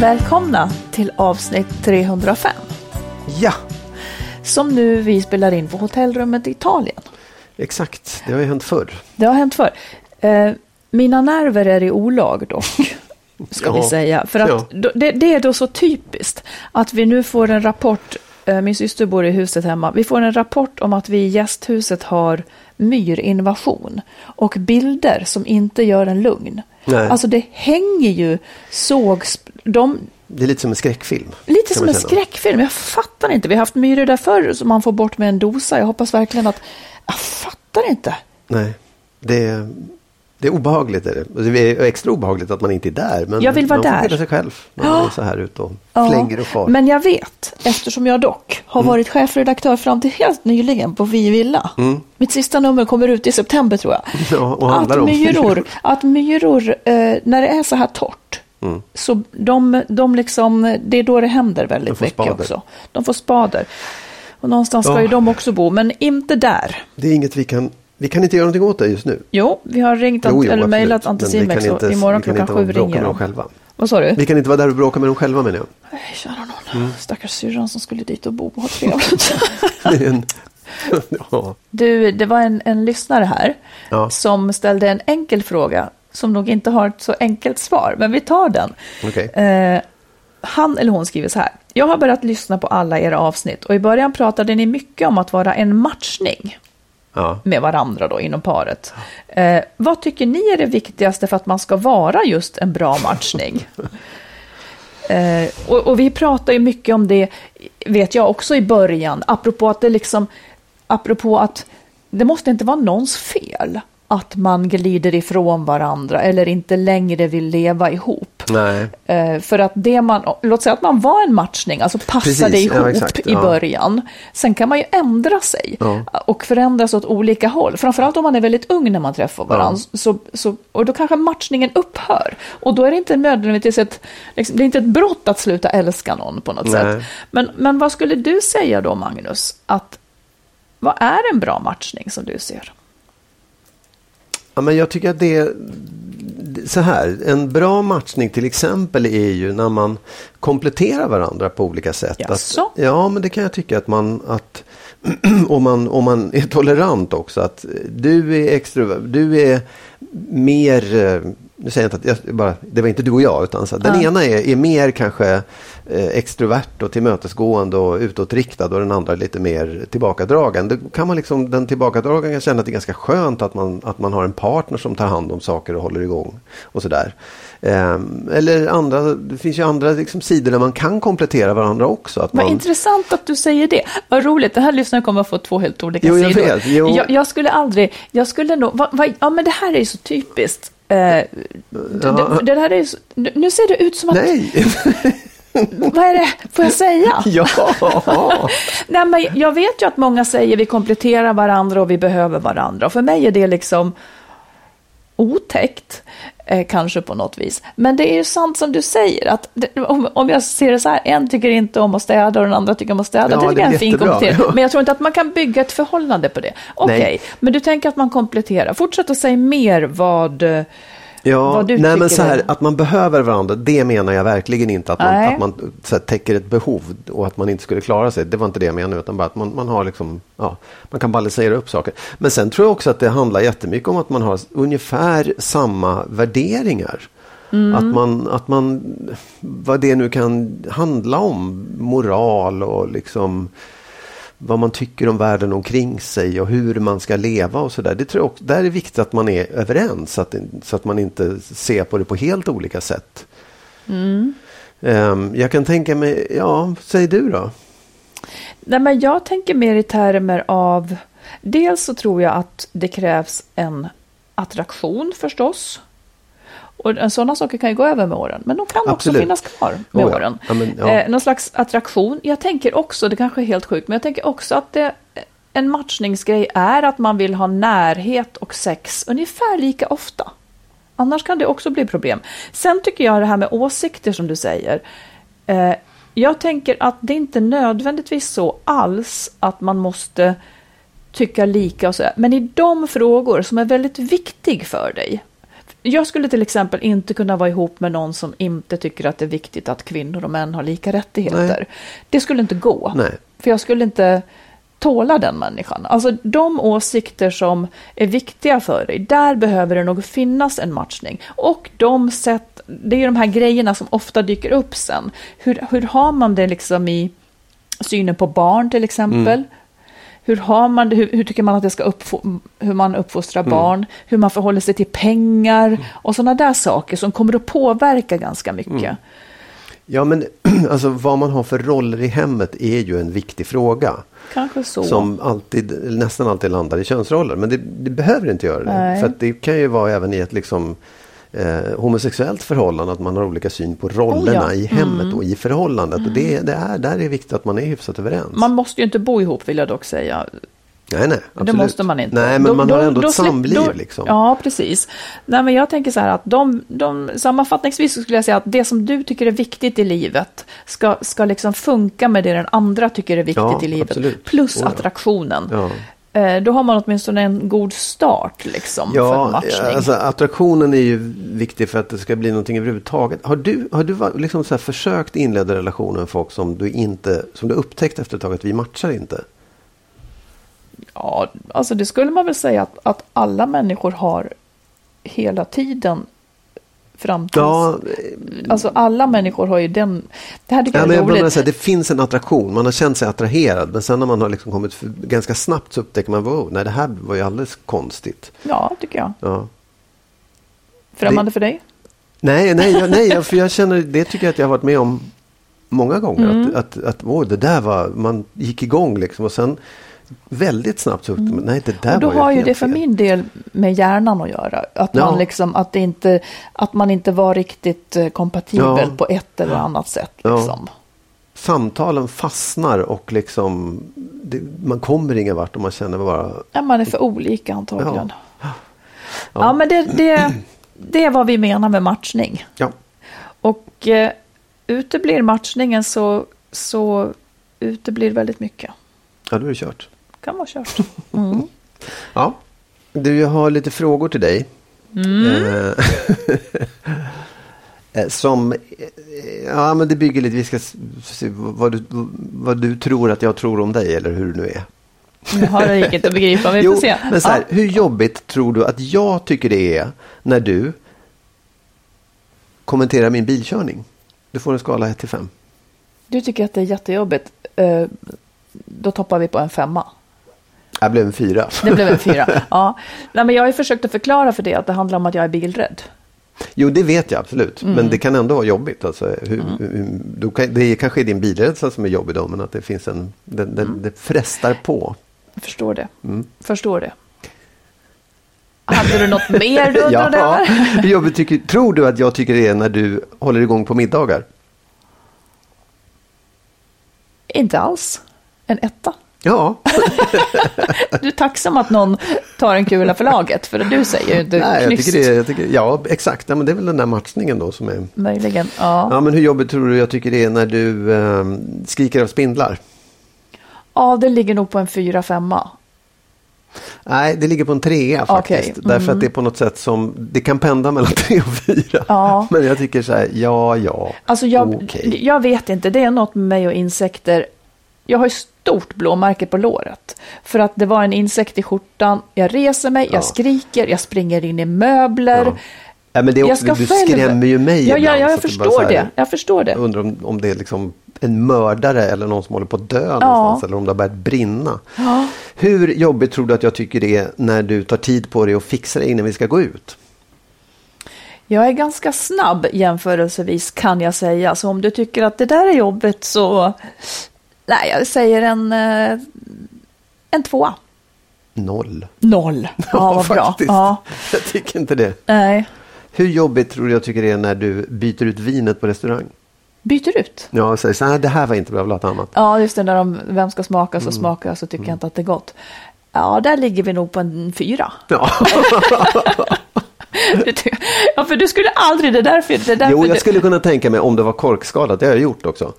Välkomna till avsnitt 305. Ja, Som nu vi spelar in på hotellrummet i Italien. exakt. Det har ju hänt förr. Det har hänt förr. Eh, mina nerver är i olag dock. Ska vi Ja. säga. För att Ja. det, det är då så typiskt att vi nu får en rapport. Eh, min syster bor i huset hemma. Vi får en rapport om att vi i gästhuset har myrinvasion. Och bilder som inte gör en lugn. Nej. Alltså det hänger ju sågs... De, Det är lite som en skräckfilm. Lite som en skräckfilm. Jag fattar inte. Vi har haft myror där förr som man får bort med en dosa. Jag hoppas verkligen att... Jag fattar inte. Nej, det är, det är obehagligt. Är det. Och det är extra obehagligt att man inte är där. Men Jag vill vara man får där. skydda sig själv man är så här ute och Ja, flänger och far. Men jag vet, eftersom jag dock har Mm. varit chefredaktör fram till helt nyligen på Vi Villa. Mitt sista nummer kommer ut i september tror jag. Ja, att myror, att myror eh, när det är så här torrt. Så de, de liksom, det är då det händer väldigt Mm. De får mycket spader. också. De får spader. Och någonstans ska Ja. ju de också bo, men inte där. Det är inget vi kan... Vi kan inte göra någonting åt det just nu. Jo, vi har ringt Jo, jo, eller mejlat Anticimex och imorgon klockan sju ringer de. själva. Vad sa du? Vi kan inte vara där och bråka med dem själva menar jag. Nej, kära någon. Mm. Stackars syrran som skulle dit och bo och ha trevligt. Ja. Du, det var en, en lyssnare här Ja. som ställde en enkel fråga som nog inte har ett så enkelt svar, men vi tar den. Okej. Eh, han eller hon skriver så här. Jag har börjat lyssna på alla era avsnitt och i början pratade ni mycket om att vara en matchning Ja. med varandra då inom paret. Eh, vad tycker ni är det viktigaste för att man ska vara just en bra matchning? eh, och, och vi pratar ju mycket om det, vet jag också i början, apropå att det liksom, apropå att det måste inte vara någons fel att man glider ifrån varandra eller inte längre vill leva ihop. Nej. Eh, för att det man, låt säga att man var en matchning, alltså passade Precis, ja, ihop exakt, i ja. början. Sen kan man ju ändra sig Ja. och förändras åt olika håll. Framförallt om man är väldigt ung när man träffar varandra. Så, så, och då kanske matchningen upphör. Och då är det inte nödvändigtvis ett, liksom, det är inte ett brott att sluta älska någon på något Nej. sätt. Men, men vad skulle du säga då, Magnus? Att, vad är en bra matchning som du ser? Ja, men jag tycker att det är så här. En bra matchning till exempel är ju när man kompletterar varandra på olika sätt. Att, ja, men det kan jag tycka att man, att om man, om man är tolerant också. Att du är extrovert, du är mer, eh, nu säger jag inte att jag, bara, det var inte du och jag, utan så, den Ja. ena är, är mer kanske eh, extrovert och tillmötesgående och utåtriktad och den andra är lite mer tillbakadragen. Då kan man liksom, den tillbakadragen kan känna att det är ganska skönt att man, att man har en partner som tar hand om saker och håller igång och sådär. Ehm, eller andra, det finns ju andra liksom sidor där man kan komplettera varandra också. Att Vad man, intressant att du säger det. Vad roligt, den här lyssnaren kommer att få två helt olika Jo, jag sidor. vet, jo. Jag, jag skulle aldrig, jag skulle nog, va, va, ja men det här är ju så typiskt. Eh, det här är nu ser det ut som att, Nej! Vad är det? Får jag säga? Ja, Nej, men jag vet ju att många säger vi kompletterar varandra och vi behöver varandra. Och för mig är det liksom otäckt, eh, kanske på något vis. Men det är ju sant som du säger, att det, om, om jag ser det så här, en tycker inte om att städa och den andra tycker om att städa. Ja, det det är en fin komplettering. Men jag tror inte att man kan bygga ett förhållande på det. Okej, Nej. men du tänker att man kompletterar. Fortsätt att säga mer vad... ja. Vad du nej men så här, är- att man behöver varandra, det menar jag verkligen inte. Att man, Nej. att man så här, täcker ett behov och att man inte skulle klara sig. Det var inte det jag menade, utan bara att man, man har liksom, ja, man kan balansera upp saker. Men sen tror jag också att det handlar jättemycket om att man har ungefär samma värderingar. Mm. Att, man, att man, vad det nu kan handla om, moral och liksom vad man tycker om världen omkring sig och hur man ska leva och sådär. Det tror jag också, där är det viktigt att man är överens så att, så att man inte ser på det på helt olika sätt. Ehm, jag kan tänka mig, ja, säg du då? Nej, men jag tänker mer i termer av... Dels så tror jag att det krävs en attraktion förstås. Och en sådana saker kan ju gå över med åren, men de kan Absolut. också finnas kvar med Oh ja. åren. Ja, men, ja. eh, någon slags attraktion. Jag tänker också, det kanske är helt sjukt, men jag tänker också att det, en matchningsgrej är att man vill ha närhet och sex ungefär lika ofta. Annars kan det också bli problem. Sen tycker jag det här med åsikter som du säger. Eh, jag tänker att det inte nödvändigtvis så alls att man måste tycka lika och så. Men i de frågor som är väldigt viktig för dig. Jag skulle till exempel inte kunna vara ihop med någon som inte tycker att det är viktigt att kvinnor och män har lika rättigheter. Nej. Det skulle inte gå. Nej. För jag skulle inte tåla den människan. Alltså de åsikter som är viktiga för dig, där behöver det nog finnas en matchning. Och de sätt, det är ju de här grejerna som ofta dyker upp sen. Hur, hur har man det liksom i synen på barn till exempel? Hur, har man det, hur, hur tycker man att det ska uppfo- hur man uppfostrar barn? Hur man förhåller sig till pengar? Och sådana där saker som kommer att påverka ganska mycket. Ja, men alltså vad man har för roller i hemmet är ju en viktig fråga. Kanske så. Som alltid, nästan alltid landar i könsroller. Men det, det behöver inte göra det. Nej. För det kan ju vara även i ett liksom, eh, homosexuellt förhållande att man har olika syn på rollerna Oh ja. i hemmet och i förhållandet. Och det, det är, där är det viktigt att man är hyfsat överens. Man måste ju inte bo ihop vill jag dock säga. nej, nej, absolut. Det måste man inte. Nej, men Då- man då- har ändå då ett samliv då- liksom. Ja, precis. Nej, men jag tänker så här att de, de, sammanfattningsvis skulle jag säga att det som du tycker är viktigt i livet ska, ska liksom funka med det den andra tycker är viktigt Ja, i livet. absolut. Plus Oh ja. attraktionen. Ja. Eh, Då har man åtminstone en god start liksom, för Ja, matchning. alltså attraktionen är ju viktig för att det ska bli någonting överhuvudtaget. Har du, har du liksom så försökt inleda relationer med folk som du inte, som du upptäckt efter ett tag att vi matchar inte? Ja, alltså det skulle man väl säga att, att alla människor har hela tiden fram tills... Ja, Alltså alla människor har ju den... Det här tycker ja jag är roligt. här, det finns en attraktion, man har känt sig attraherad. Men sen när man har liksom kommit för, ganska snabbt så upptäcker man, wow, nej det här var ju alldeles konstigt. Ja, tycker jag. Ja. Främmande för dig? Nej, nej, jag, nej, jag- för jag känner, det tycker jag att jag har varit med om många gånger. Mm. Att, att, att oh, det där var, man gick igång liksom och sen väldigt snabbt så man, nej det där Mm. Och då var har ju det för fel. min del med hjärnan att göra. Att, Ja. man, liksom, att, det inte, att man inte var riktigt eh, kompatibel Ja. på ett eller annat sätt. Liksom. Samtalen fastnar och liksom, det, man kommer ingen vart om man känner bara, Ja, man är för olika antagligen. Ja, Ja. men det, det, det är vad vi menar med matchning. ja, Och eh, uteblir matchningen så, så uteblir väldigt mycket. ja då är det kört. Kan vara kört. Ja, du jag har lite frågor till dig. Eh, eh, som, eh, ja men det bygger lite, vi ska se vad du, vad du tror att jag tror om dig eller hur det nu är. Nu har det gick inte att begripa, vi får Jo, se. men så här, Ja. hur jobbigt tror du att jag tycker det är när du kommenterar min bilkörning? Du får en skala 1 till 5. Du tycker att det är jättejobbigt. Då toppar vi på en femma. Jag blev en fyra. Det blev en fyra. Ja. Nej, men jag har ju försökt att förklara för det att det handlar om att jag är bilrädd. Jo, det vet jag absolut. Mm. Men det kan ändå vara jobbigt. Alltså, hur, hur, då kan, det är kanske är din bilrädsla som är jobbig då, men att det finns en, det, det, Mm. det frestar på. Jag förstår det. Mm. Förstår det. Hade du något mer du undrade över? hur jobbigt tycker, tror du att jag tycker det är när du håller igång på middagar? Inte alls. En etta. Ja, Du är tacksam att någon tar en kula för laget, för du säger ju inte Nej, jag tycker det, jag tycker, ja exakt. Ja, men det är väl den där matchningen då som är... Möjligen, ja. Ja, men hur jobbigt tror du jag tycker det är när du eh, skriker av spindlar? Ja, det ligger nog på en fyra, femma. Nej, det ligger på en trea faktiskt. Okej, Därför att det är på något sätt som, det kan pendla mellan tre och fyra. Ja. Men jag tycker så här, ja, ja, Alltså jag, okej. jag vet inte, det är något med mig och insekter. Jag har ju stort blåmärke på låret. För att det var en insekt i skjortan. Jag reser mig, Ja. jag skriker, jag springer in i möbler. Ja. Ja, men det är Jag också, ska du själv- skrämmer ju mig Ja, ja, ibland, ja, jag det förstår här- det. Jag förstår det. Jag undrar om, om det är liksom en mördare eller någon som håller på att dö någonstans. Eller om det har börjat brinna. Ja. Hur jobbigt tror du att jag tycker det är när du tar tid på dig och fixar det innan vi ska gå ut? Jag är ganska snabb jämförelsevis kan jag säga. Så om du tycker att det där är jobbigt så... Nej, jag säger en, eh, en tvåa. Noll. Noll. Ja, vad bra. Ja, Jag tycker inte det. nej. Hur jobbigt tror du jag tycker det är när du byter ut vinet på restaurang? Byter ut. Ja, och säger så här, det här var inte bra, jag vill ha ett annat. Ja, just det, när de, vem ska smaka Mm. så smaka så tycker jag inte att det är gott. Ja, där ligger vi nog på en fyra. Ja. Det ja, för du skulle aldrig, det är därför... Det är därför Jo, jag det- skulle kunna tänka mig om det var korkskadat, det har jag gjort också.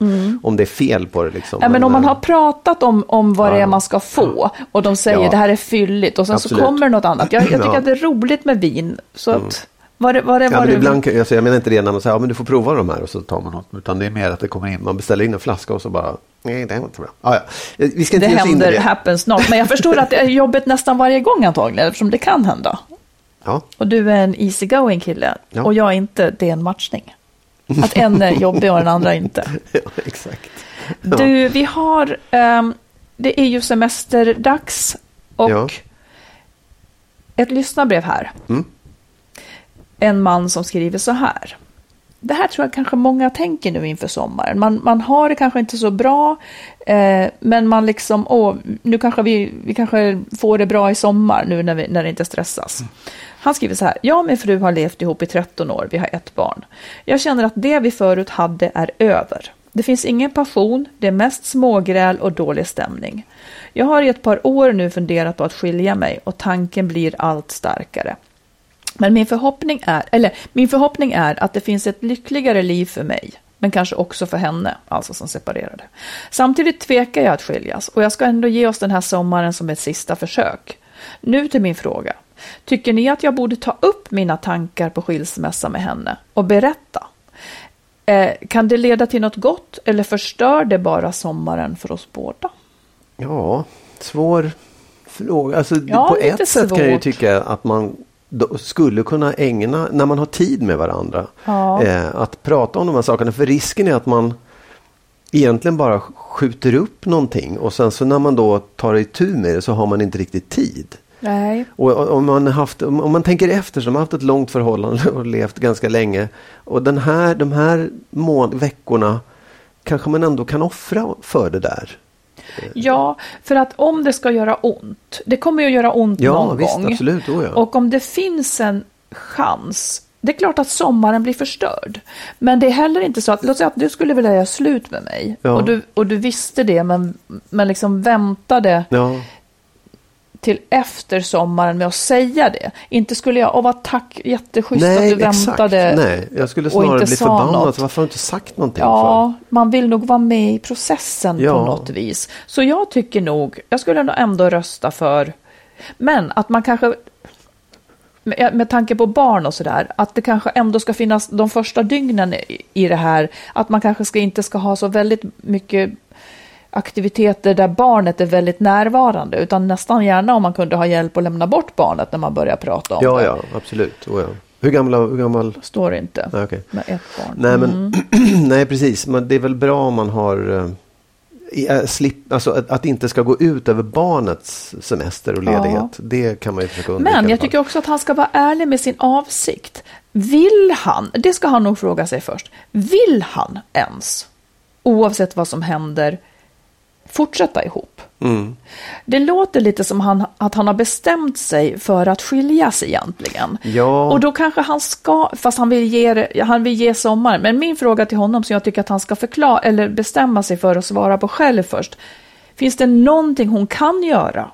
Om det är fel på det liksom. Ja, men om man eh, har pratat om, om vad det Ja. är man ska få och de säger Ja. det här är fylligt och sen Absolut. så kommer något annat. Jag, jag tycker Ja. Mm. att det är roligt med vin. Så att, vad det, vad det, Ja, vad men det, ibland, alltså, jag menar inte det när man säger ja, men du får prova de här och så tar man något. Utan det är mer att det kommer in, man beställer in en flaska och så bara, nej det här var inte bra. Ah, ja. Vi ska det inte ge oss in händer, det. happens not. Men jag förstår att det är jobbigt nästan varje gång antagligen, eftersom det kan hända. Ja, Och du är en easygoing kille Ja. och jag är inte, det är en matchning. Att en är jobbig och den andra inte. ja, exakt. Ja. Du, vi har, ehm, det är ju semesterdags och ett lyssnarbrev här. Mm. En man som skriver så här. Det här tror jag kanske många tänker nu inför sommaren. Man, man har det kanske inte så bra, eh, men man liksom, åh, nu kanske vi, vi kanske får det bra i sommar nu när, vi, när det inte stressas. Han skriver så här, jag och min fru har levt ihop i 13 år, vi har ett barn. Jag känner att det vi förut hade är över. Det finns ingen passion, det är mest smågräl och dålig stämning. Jag har i ett par år nu funderat på att skilja mig och tanken blir allt starkare. Men min förhoppning är, eller min förhoppning är att det finns ett lyckligare liv för mig, men kanske också för henne, alltså som separerade. Samtidigt tvekar jag att skiljas och jag ska ändå ge oss den här sommaren som ett sista försök. Nu till min fråga. Tycker ni att jag borde ta upp mina tankar på skilsmässa med henne och berätta? Eh, kan det leda till något gott eller förstör det bara sommaren för oss båda? Ja, svår fråga. Alltså, Ja, på ett sätt kan jag ju tycka att man skulle kunna ägna, när man har tid med varandra, Ja. eh, att prata om de här sakerna. För risken är att man egentligen bara skjuter upp någonting och sen så när man då tar itu med det så har man inte riktigt tid. Nej. Och om man, haft, om man tänker efter så har man haft ett långt förhållande och levt ganska länge. Och den här, de här må- veckorna kanske man ändå kan offra för det där. Ja, för att om det ska göra ont, det kommer ju att göra ont Ja, någon visst, gång. absolut. Oh, ja. Och om det finns en chans, det är klart att sommaren blir förstörd. Men det är heller inte så att, låt säga att du skulle vilja göra slut med mig. Ja. Och, du, och du visste det, men, men liksom väntade ja. Till efter sommaren med att säga det. Inte skulle jag, åh vad tack, jätteschysst Nej, att du exakt. väntade. Nej, jag skulle snarare bli förbannad. något. Varför har du inte sagt någonting Ja, man vill nog vara med i processen på Ja. något vis. Så jag tycker nog, jag skulle nog ändå rösta för, men att man kanske, med, med tanke på barn och sådär, att det kanske ändå ska finnas de första dygnen i, i det här, att man kanske ska, inte ska ha så väldigt mycket aktiviteter där barnet är väldigt närvarande, utan nästan gärna om man kunde ha hjälp att lämna bort barnet när man börjar prata om? Ja, det. ja, absolut. Oh, ja. Hur gamla, hur gammal? Står det inte. Nej, okej. Med ett barn. Nej, men, Mm. nej, precis. Men det är väl bra om man har eh, eh, slip, alltså att, att det inte ska gå ut över barnets semester och Ja. ledighet. Det kan man ju försöka undvika. Men jag tycker också att han ska vara ärlig med sin avsikt. Vill han, det ska han nog fråga sig först, vill han ens, oavsett vad som händer, fortsätta ihop. Mm. Det låter lite som han, att han har bestämt sig för att skiljas egentligen. Ja. Och då kanske han ska, fast han vill, ge, han vill ge sommaren. Men min fråga till honom som jag tycker att han ska förklara, eller bestämma sig för att svara på själv först. Finns det någonting hon kan göra?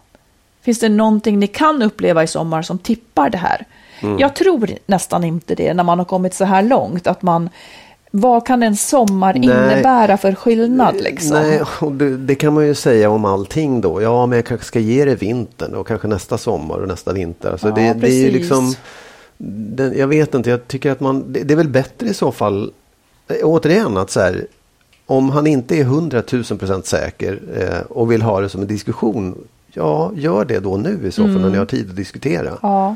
Finns det någonting ni kan uppleva i sommar som tippar det här? Mm. Jag tror nästan inte det när man har kommit så här långt. Att man, vad kan en sommar Nej. innebära för skillnad liksom? Nej, och det, det kan man ju säga om allting då. Ja, men jag kanske ska ge det vintern och kanske nästa sommar och nästa vinter. Alltså Ja, det, det är ju liksom, den, jag vet inte, jag tycker att man, det, det är väl bättre i så fall, eh, återigen att så här, om han inte är 100 000 procent säker eh, och vill ha det som en diskussion, ja, gör det då nu i så fall när ni har tid att diskutera. Mm. Ja,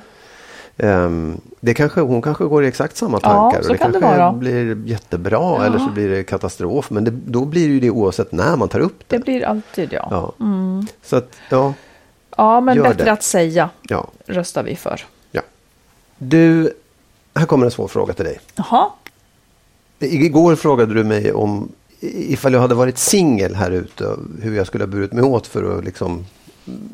Ehm, det kanske, hon kanske går i exakt samma Ja, tankar. så och det kan det kanske vara. blir jättebra eller så blir det katastrof. Men det, då blir det ju det oavsett när man tar upp det. det blir alltid ja. Ja, Ja. Så att, ja, men Gör bättre det. att säga ja, röstar vi för. ja. Du, här kommer en svår fråga till dig. Jaha, Igår frågade du mig om ifall jag hade varit singel här ute. Hur jag skulle ha burit mig åt för att liksom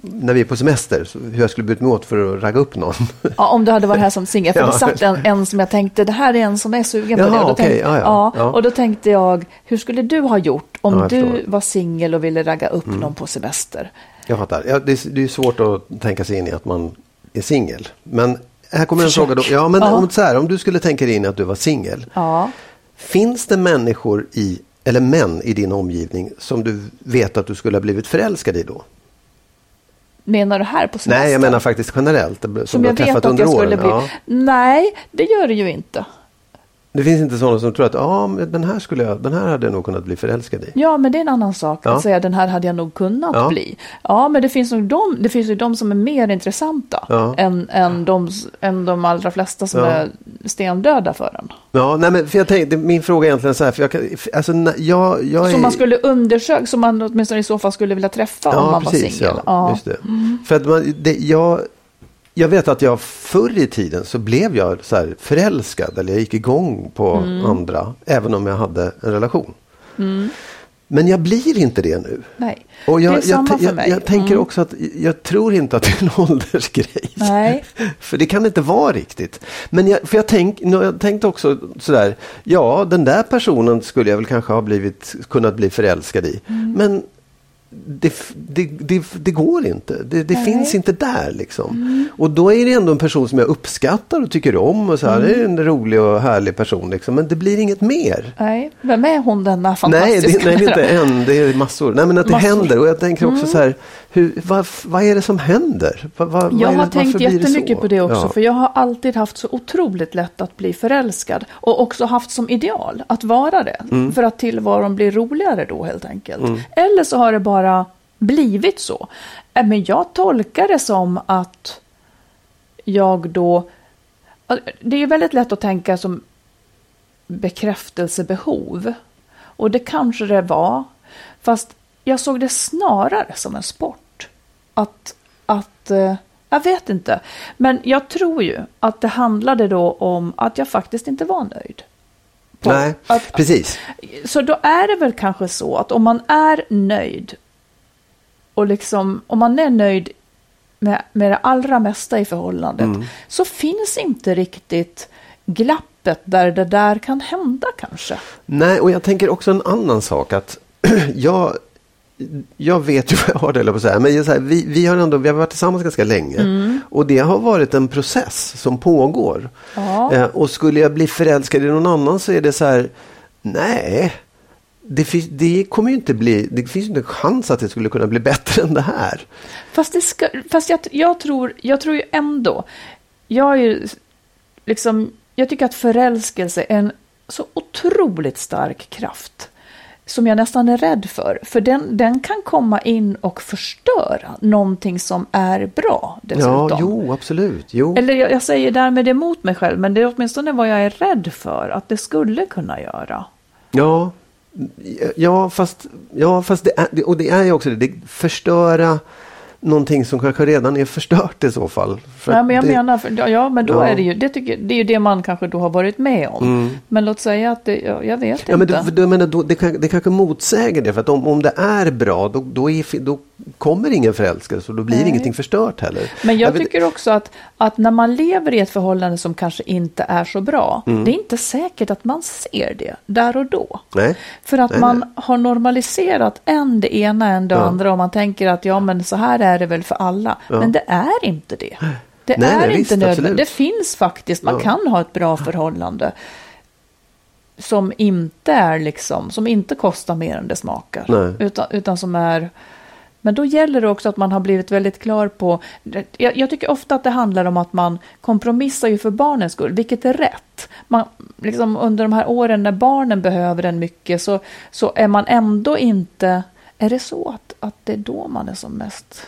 när vi är på semester, hur jag skulle burit mig åt för att ragga upp någon. ja, om du hade varit här som singel. För Ja. det satt en, en som jag tänkte, det här är en som är sugen på Jaha, det. Och då, okej, tänkte, ja, ja, och då tänkte jag, hur skulle du ha gjort om du förstår. Mm. var singel och ville ragga upp någon på semester? Jag fattar. Ja, det, är, det är svårt att tänka sig in i att man är singel. Men här kommer en Försök. fråga. Då. Ja, men. Om, så här, om du skulle tänka dig in i att du var singel. Finns det människor i, eller män i din omgivning som du vet att du skulle ha blivit förälskad i då? Menar du här på semester? Nej, jag menar faktiskt generellt. Som, Som jag vet att jag skulle åren. bli. Ja. Nej, det gör det ju inte. Det finns inte sådana som tror att men den, här skulle jag, den här hade jag nog kunnat bli förälskad i. Ja, men det är en annan sak Ja. att säga den här hade jag nog kunnat Ja. bli. Ja, men det finns, nog de, det finns ju de som är mer intressanta Ja. än, än, de, än de allra flesta som är stendöda för en. Ja, nej, men för jag tänkte, min fråga är egentligen så här, för jag, kan, alltså, när- jag, jag är... Som man skulle undersöka, som man åtminstone i så fall skulle vilja träffa om man var singel. Ja, just det. För att man, det, jag, jag vet att jag förr i tiden så blev jag så här förälskad eller jag gick igång på Mm. andra även om jag hade en relation. Men jag blir inte det nu. Nej, Och jag, det är samma jag, för jag, mig. jag tänker Mm. också att jag tror inte att det är en åldersgrej. Nej. För det kan inte vara riktigt. Men jag, för jag, tänk, jag tänkte också sådär, ja den där personen skulle jag väl kanske ha blivit, kunnat bli förälskad i. Mm. Men det, det, det, det går inte. Det, Nej. finns inte där liksom. Och då är det ändå en person som jag uppskattar och tycker om. Och så här, Det är en rolig och härlig person liksom. Men det blir inget mer. Nej, vem är hon denna Nej, fantastiska? det, nej, det är inte en, det är massor. Nej, men att det Massor. händer. Och jag tänker också så här, hur, vad, vad är det som händer? Vad, vad, Jag har det, tänkt det jättemycket så? på det också, Ja. för jag har alltid haft så otroligt lätt att bli förälskad. Och också haft som ideal att vara det. Mm. För att tillvaron blir roligare då helt enkelt. Eller så har det bara blivit så. Äh, Men jag tolkar det som att jag då... Det är väldigt lätt att tänka som bekräftelsebehov. Och det kanske det var. Fast jag såg det snarare som en sport. Att, att eh, jag vet inte. Men jag tror ju att det handlade då om att jag faktiskt inte var nöjd. På Nej, att, precis. så då är det väl kanske så att om man är nöjd och liksom om man är nöjd med, med det allra mesta i förhållandet Mm. så finns inte riktigt glappet där det där kan hända kanske. Nej, och jag tänker också en annan sak. att jag, jag vet ju vad jag har det, på att säga. Men så här, vi, vi, har ändå, vi har varit tillsammans ganska länge. Och det har varit en process som pågår. Ja. Eh, och skulle jag bli förälskad i någon annan så är det så här, nej. Det, finns, det kommer ju inte bli, det finns inte en chans att det skulle kunna bli bättre än det här. Fast, det ska, fast jag, jag, tror, jag tror ju ändå, jag är ju liksom, jag tycker att förälskelse är en så otroligt stark kraft. Som jag nästan är rädd för. För den, den kan komma in och förstöra någonting som är bra dessutom. Ja, jo, absolut. Jo. Eller jag, jag säger därmed emot mig själv, men det är åtminstone vad jag är rädd för att det skulle kunna göra. Ja, ja fast, ja, fast det är, och det är ju också det, det förstöra någonting som kanske redan är förstört i så fall. För ja, men jag det, menar, för, ja men då Ja. är det ju, det, tycker, det är ju det man kanske då har varit med om. Men låt säga att det, ja, jag vet Mm. Ja, men inte. det, det, menar, då, det, kan, det kanske motsäger det. För att om, om det är bra då, då, är, då kommer ingen förälskelse och då blir Nej. ingenting förstört heller. Men jag vet- tycker också att, att när man lever i ett förhållande som kanske inte är så bra, Mm. det är inte säkert att man ser det där och då. Nej. För att Nej, man har normaliserat en det ena, en det Ja. andra och man tänker att ja men så här är det väl för alla. Men det är inte det. Det Nej, är inte nödvändigt. Det finns faktiskt, man Ja. kan ha ett bra förhållande som inte är liksom, som inte kostar mer än det smakar. Utan, utan som är men då gäller det också att man har blivit väldigt klar på... Jag, jag tycker ofta att det handlar om att man kompromissar ju för barnens skull, vilket är rätt. Man, liksom under de här åren när barnen behöver en mycket så, så är man ändå inte... Är det så att, att det är då man är som mest...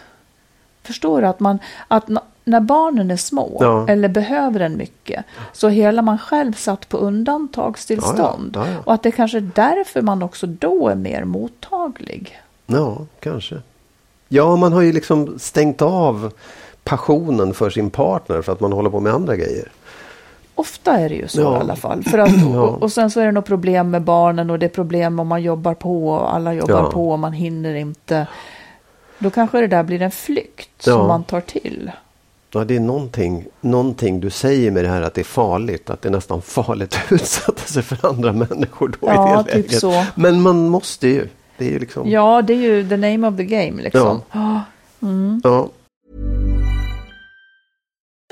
Förstår du? Att, man, att när barnen är små Ja. eller behöver en mycket så är hela man själv satt på undantagstillstånd. Ja, ja, ja. Och att det kanske är därför man också då är mer mottaglig. Ja, kanske. Ja, man har ju liksom stängt av passionen för sin partner för att man håller på med andra grejer. Ofta är det ju så Ja. i alla fall. För att, och, och sen så är det nog problem med barnen och det är problem om man jobbar på och alla jobbar Ja. på och man hinner inte. Då kanske det där blir en flykt Ja. som man tar till. Ja, det är någonting, någonting du säger med det här att det är farligt. Att det är nästan farligt att utsätta sig för andra människor då i det typ läget. så. Men man måste ju. Det är ju liksom... Ja, det är ju the name of the game liksom. Ja. Mm. ja.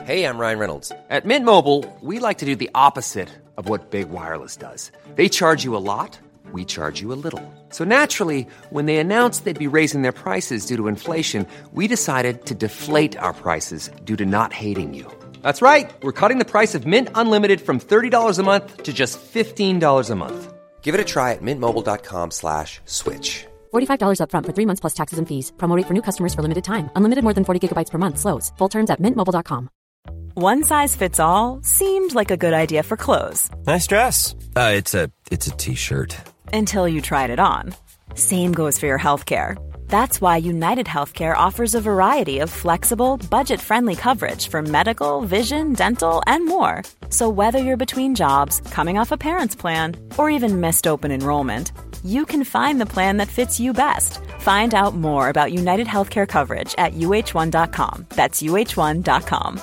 Hey, I'm Ryan Reynolds. At Mint Mobile, we like to do the opposite of what Big Wireless does. They charge you a lot, we charge you a little. So naturally, when they announced they'd be raising their prices due to inflation, we decided to deflate our prices due to not hating you. That's right. We're cutting the price of Mint Unlimited from $30 a month to just $15 a month. Give it a try at mintmobile.com slash switch. $45 upfront for three months plus taxes and fees. Promote for new customers for limited time. Unlimited more than 40 gigabytes per month. Slows. Full terms at mintmobile.com. One size fits all seemed like a good idea for clothes Nice dress. Uh, it's a it's a t-shirt. until you tried it on. Same goes for your healthcare. That's why United Healthcare offers a variety of flexible, budget friendly coverage for medical, vision, dental, and more. So, whether you're between jobs, coming off a parent's plan, or even missed open enrollment, you can find the plan that fits you best. Find out more about United Healthcare coverage at uh1.com. That's uh1.com.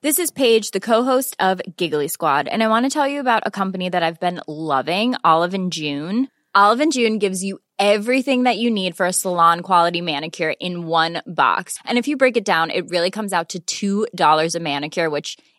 This is Paige, the co-host of Giggly Squad, and I want to tell you about a company that I've been loving, Olive and June. Olive and June gives you everything that you need for a salon quality manicure in one box. And if you break it down, it really comes out to $2 a manicure, which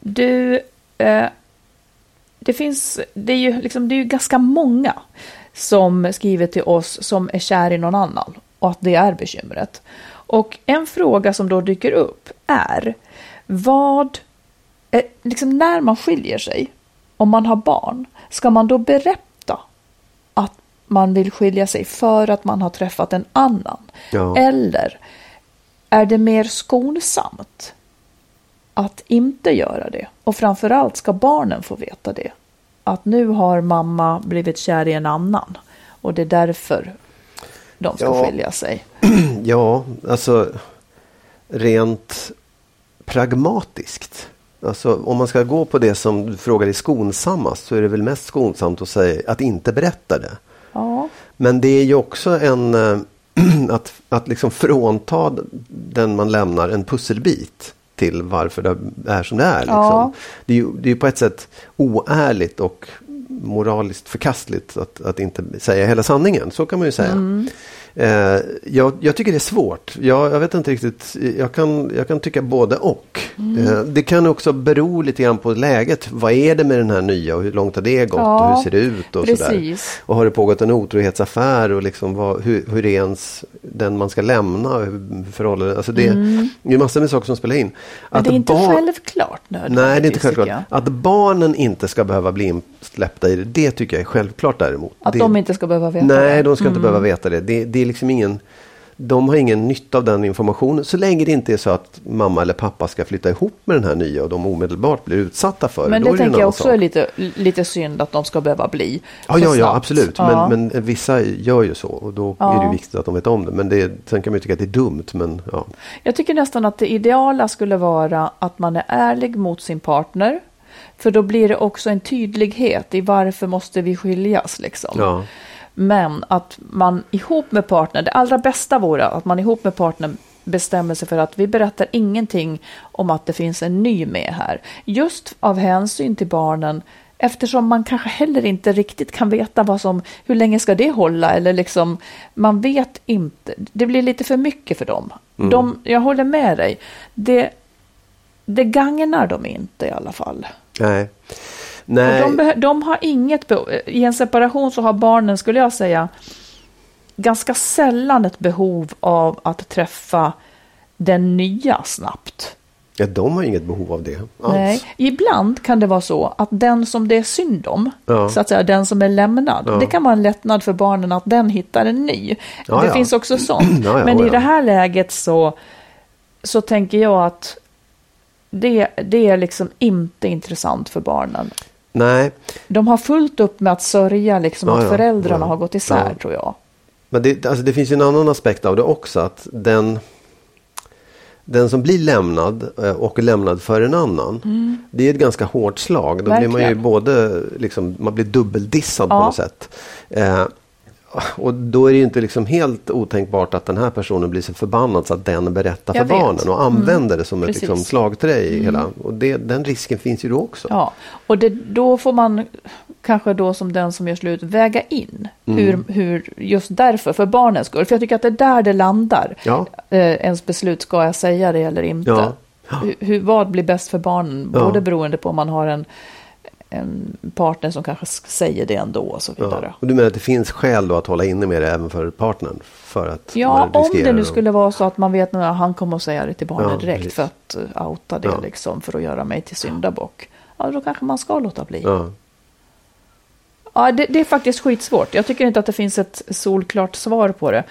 Du, eh, det finns, det är ju liksom, det är ju ganska många som skriver till oss som är kär i någon annan och att det är bekymret. Och en fråga som då dyker upp är vad, eh, liksom när man skiljer sig, om man har barn, ska man då berätta man vill skilja sig för att man har träffat en annan? Ja. Eller är det mer skonsamt att inte göra det. Och framförallt ska barnen få veta det. Att nu har mamma blivit kär i en annan. Och det är därför de ska Ja. skilja sig. Ja, alltså rent pragmatiskt. Alltså om man ska gå på det som du frågar är skonsammast så är det väl mest skonsamt att säga att inte berätta det. Ja, Men det är ju också en eh, att, att liksom frånta den man lämnar en pusselbit till varför det är som det är. Liksom. Ja. Det är ju det är på ett sätt oärligt och moraliskt förkastligt att, att inte säga hela sanningen. Så kan man ju säga. Eh, jag, jag, tycker det är svårt. Jag, jag, vet inte riktigt. Jag kan, jag kan tycka både och. Mm. Eh, det kan också bero lite grann på läget. Vad är det med den här nya och hur långt har det gått ja, och hur ser det ut? Och, sådär. och har det pågått en otrohetsaffär och liksom vad, hur, hur är ens den man ska lämna? Hur alltså det, mm. det är massor med saker som spelar in. Men det är inte självklart nödvändigtvis. Nej, det är inte självklart. Att barnen inte ska behöva bli insläppta i det, det tycker jag är självklart däremot. Att det, de inte ska behöva veta nej, det? Nej, de ska inte mm. behöva veta det. det. Det är liksom ingen de har ingen nytta av den informationen så länge det inte är så att mamma eller pappa ska flytta ihop med den här nya och de omedelbart blir utsatta för Men det. det tänker jag också sak. är lite, lite synd att de ska behöva bli. Ja, ja, ja absolut. Ja. Men, men, vissa gör ju så och då ja. är det viktigt att de vet om det. Men det, sen kan man ju tycka att det är dumt. Men, ja. Jag tycker nästan att det ideala skulle vara att man är ärlig mot sin partner. För då blir det också en tydlighet i varför måste vi skiljas liksom. Men att man ihop med partnern, det allra bästa vore att man ihop med partnern bestämmer sig för att vi berättar ingenting om att det finns en ny med här. Just av hänsyn till barnen eftersom man kanske heller inte riktigt kan veta vad som, hur länge ska det hålla eller liksom, man vet inte. Det blir lite för mycket för dem. Mm. De, jag håller med dig. Det, det gagnar dem inte i alla fall. Nej. Nej. Och de, de har inget behov. I en separation så har barnen, skulle jag säga, ganska sällan ett behov av att träffa den nya snabbt. Ja, de har inget behov av det alls. Nej, ibland kan det vara så att den som det är synd om, ja. så att säga den som är lämnad, ja. det kan vara en lättnad för barnen att den hittar en ny. Ja, det finns också sånt. Men i det här läget så, så tänker jag att det, det är liksom inte intressant för barnen. Nej. De har fullt upp med att sörja liksom ja, att föräldrarna ja, har gått isär tror jag. Men det, alltså det finns ju en annan aspekt av det också. Att den, den som blir lämnad eh, och lämnad för en annan. Mm. Det är ett ganska hårt slag. Då Verkligen. blir man ju både, liksom, man blir dubbeldissad på något sätt. Eh, och då är det inte liksom helt otänkbart att den här personen blir så förbannad så att den berättar Jag för vet. barnen och använder mm. det som ett liksom slagträ i mm. hela. Och det, den risken finns ju då också. Ja, och det, då får man kanske då som den som gör slut väga in mm. hur, hur, just därför, för barnens skull. För jag tycker att det är där det landar. Ja. Eh, ens beslut, ska jag säga det eller inte? Ja. Hur, vad blir bäst för barnen? Både beroende på om man har en en partner som kanske säger det ändå och så vidare. Ja. Och du menar att det finns skäl då att hålla inne med det även för partnern? För att ja, om det nu skulle vara så att man vet att han kommer att säga det till barnet ja, direkt precis. för att uh, outa det ja. liksom för att göra mig till syndabock. Ja, då kanske man ska låta bli. Ja. Ja, det, det, är faktiskt skitsvårt. Jag tycker inte att det finns ett solklart svar på det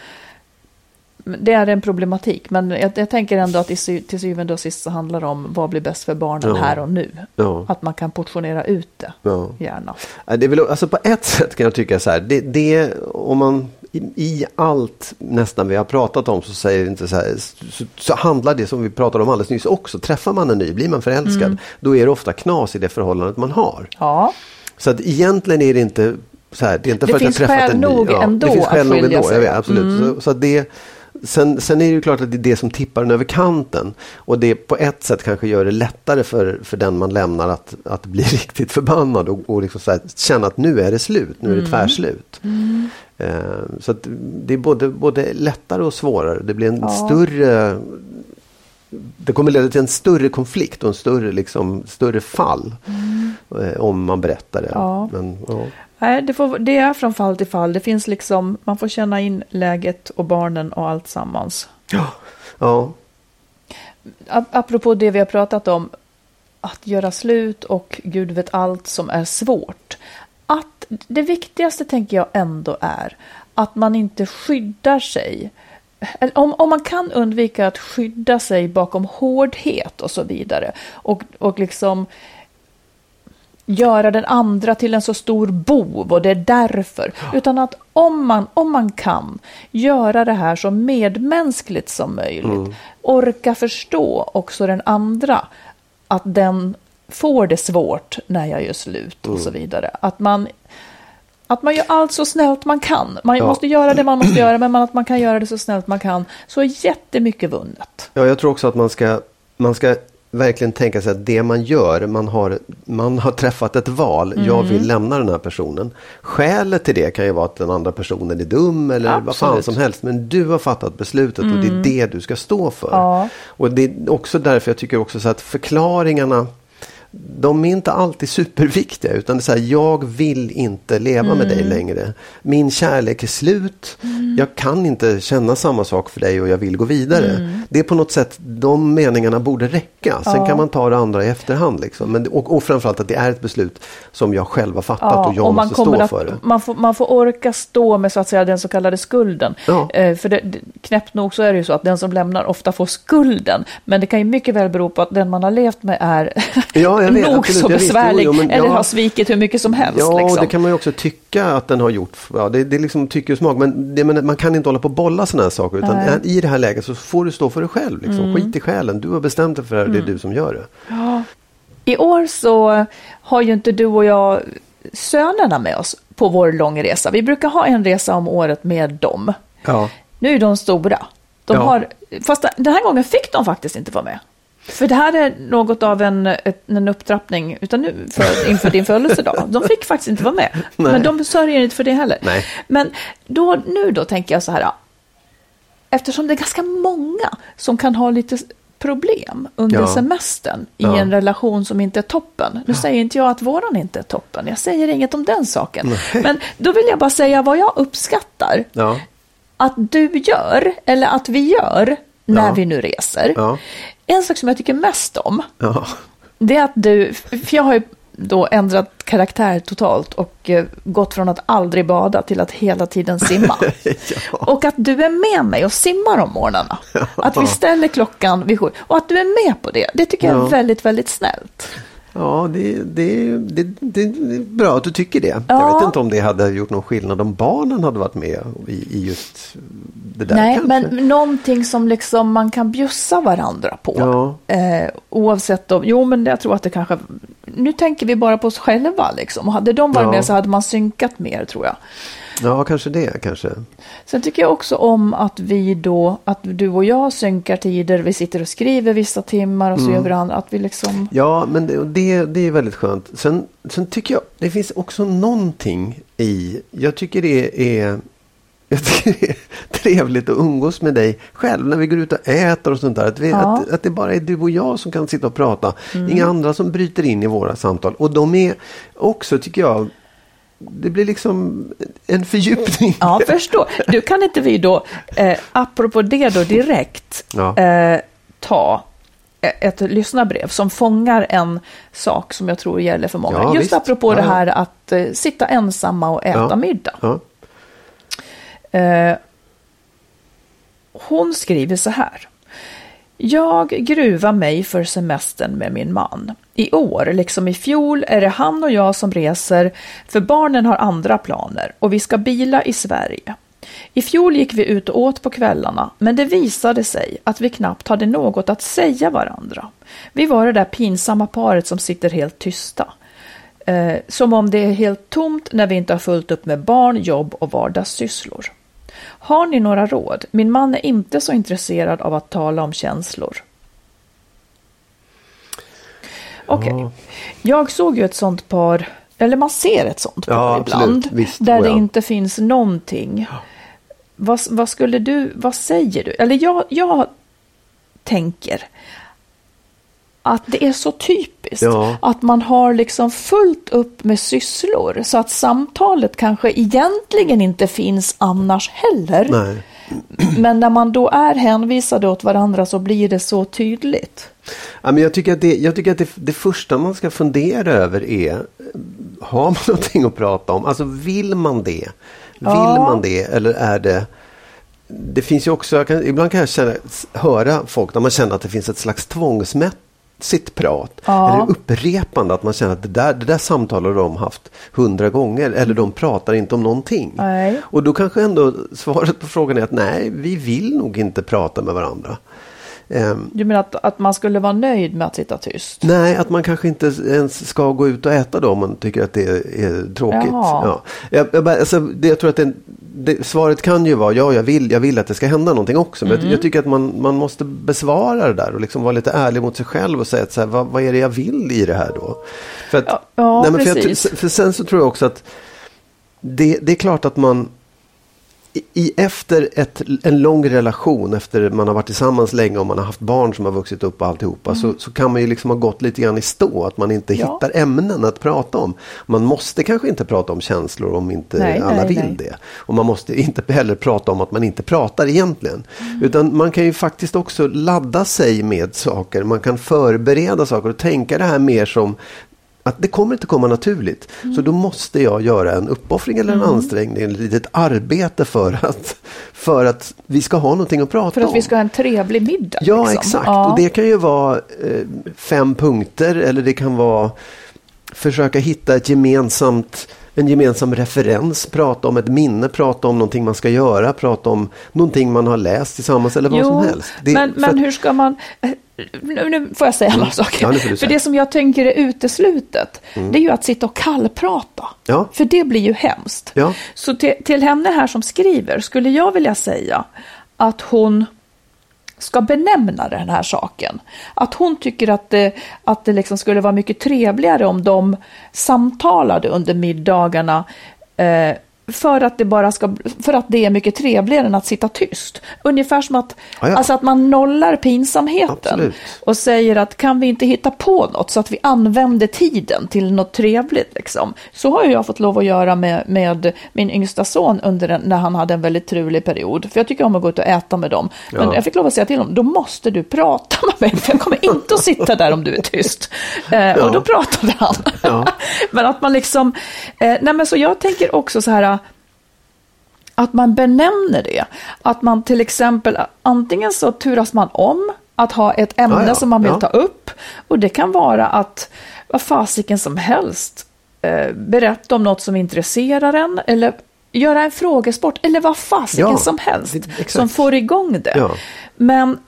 det är en problematik, men jag, jag tänker ändå att sy, till syvende och sist så handlar det om vad blir bäst för barnen ja. här och nu. Ja. Att man kan portionera ut det, ja. gärna. Det är väl, alltså på ett sätt kan jag tycka så här, det, det om man i, i, allt nästan vi har pratat om så säger inte så här, så, så, handlar det som vi pratade om alldeles nyss också. Träffar man en ny, blir man förälskad, mm. då är det ofta knas i det förhållandet man har. Ja. Så att egentligen är det inte så här, det är inte det för att jag träffat en ny. Ja, det finns skäl nog ändå Jag vet, absolut. Mm. Så, så det Sen, sen är det ju klart att det är det som tippar den över kanten. Och det på ett sätt kanske gör det lättare för, för den man lämnar att, att bli riktigt förbannad och, och liksom här, känna att nu är det slut, nu är det mm. tvärslut. Mm. Uh, så det är både, både lättare och svårare. Det blir en ja. större det kommer leda till en större konflikt och en större, liksom, större fall. Mm. Eh, om man berättar det. Ja. Men, ja. Nej, det, får, det, är från fall till fall. Det finns liksom, man får känna in läget och barnen och allt sammans. Ja. ja. Apropå det vi har pratat om, att göra slut och Gud vet allt som är svårt. Att det viktigaste tänker jag ändå är att man inte skyddar sig. Om, om man kan undvika att skydda sig bakom hårdhet och så vidare och, och liksom göra den andra till en så stor bov och det är därför. Utan att om man, om man kan göra det här så medmänskligt som möjligt. Mm. Orka förstå också den andra. Att den får det svårt när jag gör slut och så mm. vidare. Att man, att man gör allt så snällt man kan. Man ja. måste göra det man måste göra men att man kan göra det så snällt man kan. Så är jättemycket vunnet. Ja, jag tror också att man ska, man ska verkligen tänka sig att det man gör, man har, man har träffat ett val, jag Mm. vill lämna den här personen. Skälet till det kan ju vara att den andra personen är dum eller vad fan Absolut. som helst. Men du har fattat beslutet och det är det du ska stå för. Ja. Och det är också därför jag tycker också så att förklaringarna de är inte alltid superviktiga utan det är så här, jag vill inte leva med Mm. dig längre. Min kärlek är slut. Jag kan inte känna samma sak för dig och jag vill gå vidare. Mm. Det är på något sätt, de meningarna borde räcka. Sen kan man ta det andra i efterhand. Liksom. Men, och, och framförallt att det är ett beslut som jag själv har fattat och jag man måste stå för det. man, får, man får orka stå med så att säga den så kallade skulden. Ja. Eh, för det, knäppt nog så är det ju så att den som lämnar ofta får skulden. Men det kan ju mycket väl bero på att den man har levt med är Ja, vet, nog absolut. så Jag visste, besvärlig. jo, men- eller ja. har svikit hur mycket som helst. Ja, liksom. det kan man ju också tycka att den har gjort. Ja, det, det är liksom tycke och smak. Men, det, men man kan inte hålla på och bolla sådana här saker. Utan Nej. i det här läget så får du stå för dig själv. Liksom. Mm. Skit i själen. Du har bestämt dig för det här. Det är du som gör det. I år så har ju inte du och jag sönerna med oss på vår långresa. Vi brukar ha en resa om året med dem. Ja. Nu är de stora. De Ja. har, fast den här gången fick de faktiskt inte vara med. För det här är något av en, en upptrappning utan nu för, inför din födelsedag. De fick faktiskt inte vara med. Nej. Men de sörjer inte för det heller. Nej. Men då, nu då tänker jag så här. ja, Eftersom det är ganska många som kan ha lite problem under Ja. semestern i Ja. en relation som inte är toppen. Nu säger inte jag att våran inte är toppen. Jag säger inget om den saken. Men då vill jag bara säga vad jag uppskattar Ja. att du gör, eller att vi gör, när Ja. vi nu reser. Ja. En sak som jag tycker mest om, Ja. det är att du, för jag har ju då ändrat karaktär totalt och eh, gått från att aldrig bada till att hela tiden simma. Och att du är med mig och simmar om morgnarna. Att vi ställer klockan vid sju och att du är med på det, det tycker jag är Ja. väldigt, väldigt snällt. Ja, det, det, det, det, är bra att du tycker det. Jag Ja. vet inte om det hade gjort någon skillnad om barnen hade varit med i, i just det där. Nej, kanske. men någonting som liksom man kan bjussa varandra på. Ja. Eh, oavsett om, jo men jag tror att det kanske, nu tänker vi bara på oss själva liksom. Och hade de varit Ja. med så hade man synkat mer tror jag. Ja, kanske det. Kanske. Sen tycker jag också om att vi då, att du och jag synkar tider, vi sitter och skriver vissa timmar och så Mm. gör varandra, att vi liksom, Ja, men det, det, det är väldigt skönt. Sen, sen tycker jag det finns också någonting i, jag tycker det är jag tycker det är trevligt att umgås med dig själv när vi går ut och äter och sånt där. Att, vi, Ja. att, att det bara är du och jag som kan sitta och prata. Inga andra som bryter in i våra samtal. Och de är också, tycker jag, det blir liksom en fördjupning. ja förstå. Du kan inte vi då, eh, apropå det då direkt, Ja. eh, ta ett lyssnarbrev som fångar en sak som jag tror gäller för många. Ja, Just visst. apropå Ja, det här att eh, sitta ensamma och äta middag. Eh, hon skriver så här. Jag gruvar mig för semestern med min man. I år, liksom i fjol, är det han och jag som reser för barnen har andra planer och vi ska bila i Sverige. I fjol gick vi ut och åt på kvällarna, men det visade sig att vi knappt hade något att säga varandra. Vi var det där pinsamma paret som sitter helt tysta. Eh, som om det är helt tomt när vi inte har fullt upp med barn, jobb och vardagssysslor. Har ni några råd? Min man är inte så intresserad av att tala om känslor. Okej, jag såg ju ett sånt par, eller man ser ett sånt par Ja, ibland. Visst, där det inte finns någonting. Vad, vad skulle du, vad säger du? Eller jag, jag tänker att det är så typiskt Ja. att man har liksom fullt upp med sysslor så att samtalet kanske egentligen inte finns annars heller. Nej. Men när man då är hänvisade åt varandra så blir det så tydligt. Ja, men jag tycker att, det, jag tycker att det, det första man ska fundera över är, har man någonting att prata om? Alltså vill man det? Vill Ja. man det eller är det det finns ju också, kan, ibland kan jag känna, höra folk när man känner att det finns ett slags tvångsmässigt prat. Ja. Eller upprepande, att man känner att det där, det där samtalet har de haft hundra gånger. Eller de pratar inte om någonting. Nej. Och då kanske ändå svaret på frågan är att nej, vi vill nog inte prata med varandra. Ehm, Du menar att, att man skulle vara nöjd med att sitta tyst? Nej, att man kanske inte ens ska gå ut och äta då om man tycker att det är, är tråkigt. Ja. Jag, jag, alltså, det, jag tror att det, det, svaret kan ju vara ja, jag vill, jag vill att det ska hända någonting också. Men Mm. jag, jag tycker att man, man måste besvara det där och liksom vara lite ärlig mot sig själv och säga att så här, vad, vad är det jag vill i det här då? För, att, Ja, ja, nej, men för, jag, för sen så tror jag också att det, det är klart att man i, efter ett, en lång relation, efter man har varit tillsammans länge och man har haft barn som har vuxit upp och alltihopa, så, så kan man ju liksom ha gått lite grann i stå. Att man inte Mm. Ja. hittar ämnen att prata om. Man måste kanske inte prata om känslor om inte Nej, alla nej, vill nej. det. Och man måste inte heller prata om att man inte pratar egentligen. Mm. Utan man kan ju faktiskt också ladda sig med saker. Man kan förbereda saker och tänka det här mer som att det kommer inte komma naturligt. Så Mm. då måste jag göra en uppoffring eller en ansträngning, ett litet arbete för att, för att vi ska ha någonting att prata För att om. vi ska ha en trevlig middag. Ja, liksom. exakt. Ja. Och det kan ju vara eh, fem punkter eller det kan vara försöka hitta ett gemensamt en gemensam referens, prata om ett minne, prata om någonting man ska göra, prata om någonting man har läst tillsammans eller vad som helst. Det- men, men att- hur ska man... eh, Nu, nu får jag säga några saker. Ja, För. Mm. det som jag tänker är uteslutet, det är ju att sitta och kallprata. Ja. För det blir ju hemskt. Ja. Så till, till henne här som skriver skulle jag vilja säga att hon ska benämna den här saken. Att hon tycker att det, att det liksom skulle vara mycket trevligare om de samtalade under middagarna eh, för att, det bara ska, för att det är mycket trevligare än att sitta tyst. Ungefär som att, Ja, ja. Alltså att man nollar pinsamheten Absolut. och säger att kan vi inte hitta på något så att vi använder tiden till något trevligt. Liksom. Så har jag fått lov att göra med, med min yngsta son under en, när han hade en väldigt trulig period. För jag tycker om att gå ut och äta med dem. Men Ja. jag fick lov att säga till honom, då måste du prata med mig, för jag kommer inte att sitta där om du är tyst. Eh, Och då pratade han. Ja. men att man liksom, eh, nej men så jag tänker också så här, att man benämner det. Att man till exempel, antingen så turas man om att ha ett ämne Ja, ja, som man vill ja. ta upp. Och det kan vara att vad fasiken som helst eh, berätta om något som intresserar en. Eller göra en frågesport. Eller vad fasiken Ja, som helst. det- som får igång det. Men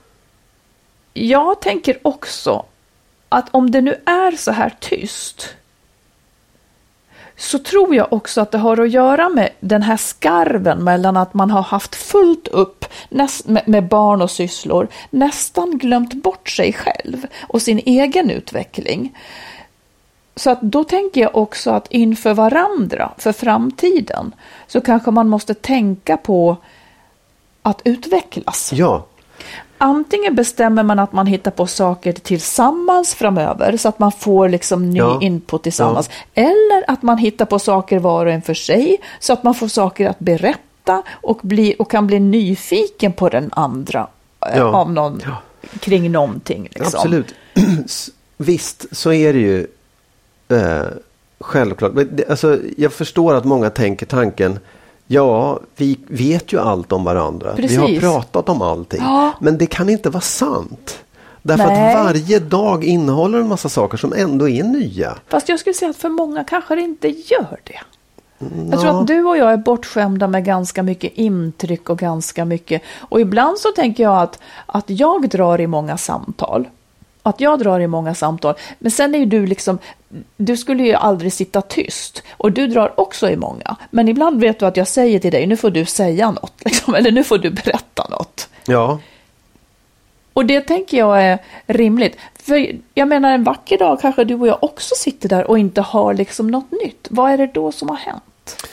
jag tänker också att om det nu är så här tyst så tror jag också att det har att göra med den här skarven mellan att man har haft fullt upp med, med barn och sysslor, nästan glömt bort sig själv och sin egen utveckling. Så att då tänker jag också att inför varandra, för framtiden, så kanske man måste tänka på att utvecklas. Ja, Antingen bestämmer man att man hittar på saker tillsammans framöver så att man får liksom ny Ja. input tillsammans. Eller att man hittar på saker var och en för sig så att man får saker att berätta och, bli, och kan bli nyfiken på den andra eh, Ja. av någon, Ja. kring någonting. Liksom. Absolut. Visst, så är det ju eh, självklart. Men det, alltså, jag förstår att många tänker tanken Ja, vi vet ju allt om varandra. Vi Precis. har pratat om allting. Ja. Men det kan inte vara sant. Därför Nej. att varje dag innehåller en massa saker som ändå är nya. Fast jag skulle säga att för många kanske det inte gör det. Jag tror att du och jag är bortskämda med ganska mycket intryck och ganska mycket. Och ibland så tänker jag att, att jag drar i många samtal. Att jag drar i många samtal. Men sen är ju du liksom, du skulle ju aldrig sitta tyst. Och du drar också i många. Men ibland vet du att jag säger till dig, nu får du säga något. Liksom, eller nu får du berätta något. Ja, Och det tänker jag är rimligt. För jag menar en vacker dag kanske du och jag också sitter där och inte har liksom något nytt. Vad är det då som har hänt?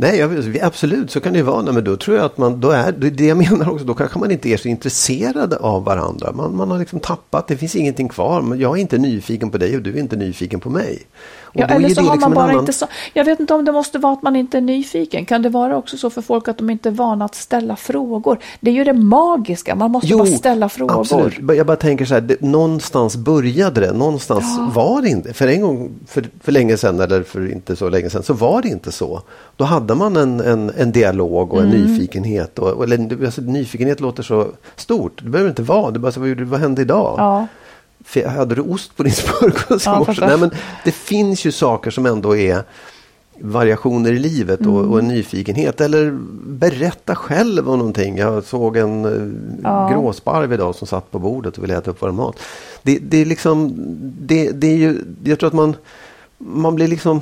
Nej, jag, absolut så kan det ju vara. Nej, men då tror jag att man, då är det är det jag menar också, då kanske man inte är så intresserade av varandra. Man, man har liksom tappat, det finns ingenting kvar. Men Jag är inte nyfiken på dig och du är inte nyfiken på mig. Och Ja, eller så har liksom man bara annan- inte så. Jag vet inte om det måste vara att man inte är nyfiken. Kan det vara också så för folk att de inte är vana att ställa frågor? Det är ju det magiska, man måste bara ställa frågor. Absolut. Jag bara tänker så här, det, någonstans började det, någonstans var det inte. För en gång, för, för länge sedan eller för inte så länge sedan, så var det inte så. Då hade man en, en, en dialog och en Mm. nyfikenhet. Och, eller, alltså, nyfikenhet låter så stort, det behöver inte vara. Det bara så, vad, vad hände idag? Ja. Hade du ost på din smörgås i Ja, morse? Nej, men det finns ju saker som ändå är variationer i livet och, och en Mm. nyfikenhet. Eller berätta själv om någonting. Jag såg en eh, Ja. gråsparv idag som satt på bordet och ville äta upp vår mat. Det, det är liksom, det, det är ju, jag tror att man, man blir liksom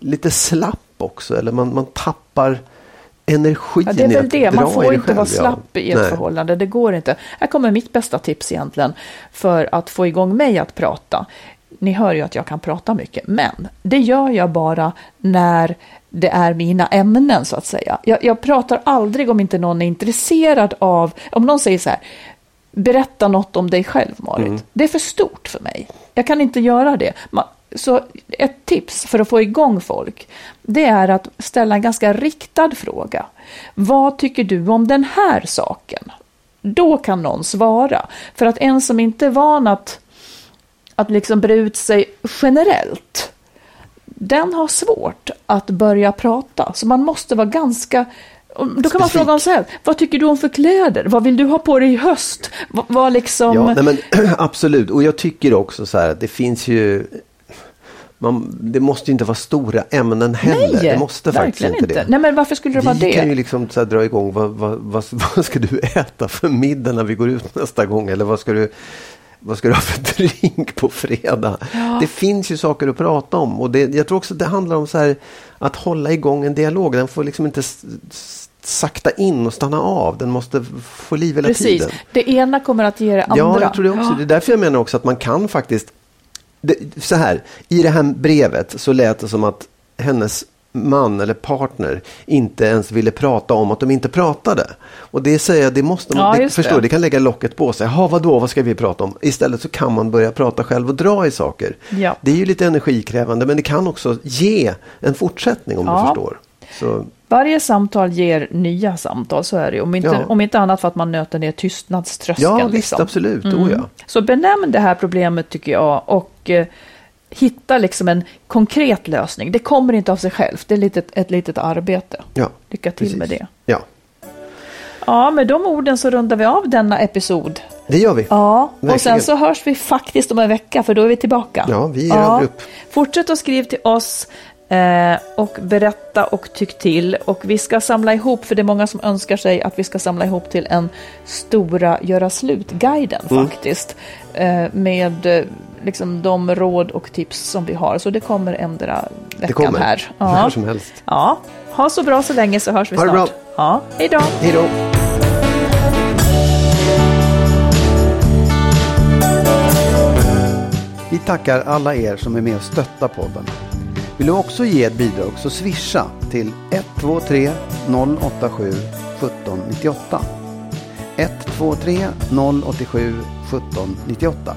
lite slapp också. Eller man, man tappar energin Ja, det är väl det, man får det inte själv, vara ja. slapp i ett Nej. förhållande, det går inte. Här kommer mitt bästa tips egentligen för att få igång mig att prata. Ni hör ju att jag kan prata mycket, men det gör jag bara när det är mina ämnen så att säga. Jag, jag pratar aldrig om inte någon är intresserad av, om någon säger så här, berätta något om dig själv Marit. Mm. Det är för stort för mig. Jag kan inte göra det. Ma- Så ett tips för att få igång folk, det är att ställa en ganska riktad fråga. Vad tycker du om den här saken? Då kan någon svara. För att en som inte är van att, att liksom bre ut sig generellt, den har svårt att börja prata. Så man måste vara ganska då kan man Specifik. fråga om så här, vad tycker du om för kläder? Vad vill du ha på dig i höst? Vad, vad liksom... Ja, nej, men, absolut. Och jag tycker också så här det finns ju... Man, det måste ju inte vara stora ämnen heller. Nej, det måste faktiskt inte det. Nej, men varför skulle det vara vi det? kan ju liksom så dra igång, vad, vad, vad, vad ska du äta för middag när vi går ut nästa gång? Eller vad ska du, vad ska du ha för drink på fredag? Det finns ju saker att prata om. Och det, jag tror också att det handlar om så här, att hålla igång en dialog. Den får liksom inte sakta in och stanna av. Den måste få liv hela Precis, tiden. det ena kommer att ge det andra. Ja, jag tror det också. Det är därför jag menar också att man kan faktiskt... Det, så här, i det här brevet så lät det som att hennes man eller partner inte ens ville prata om att de inte pratade. Och det säger jag, det måste man, Ja, det, just förstår, det. det kan lägga locket på sig. Jaha, vadå, vad ska vi prata om? Istället så kan man börja prata själv och dra i saker. Ja. Det är ju lite energikrävande men det kan också ge en fortsättning om Ja. du förstår. Så, Varje samtal ger nya samtal, så är det ju. Om inte, Ja. om inte annat för att man nöter ner tystnadströskeln. ja, visst, liksom. absolut. Mm. Oh, ja. Så benämn det här problemet tycker jag och eh, hitta liksom en konkret lösning. Det kommer inte av sig självt, det är litet, ett litet arbete. Ja, Lycka till precis. med det. Ja, Ja, med de orden så rundar vi av denna episod. det gör vi. Ja, och Verkligen. sen så hörs vi faktiskt om en vecka för då är vi tillbaka. Ja, vi är över upp. Fortsätt att skriva till oss och berätta och tyck till. Och vi ska samla ihop, för det är många som önskar sig att vi ska samla ihop till en stora göra slut-guiden Mm. faktiskt. Eh, med eh, liksom de råd och tips som vi har. Så det kommer ändra veckan Det kommer. här. När som helst. Ja, ha så bra så länge så hörs vi Ha det snart. bra. Ja, hej då. Hej då! Vi tackar alla er som är med och stöttar podden. Vill du också ge ett bidrag så swisha till 123 087 1798. 123 087 1798.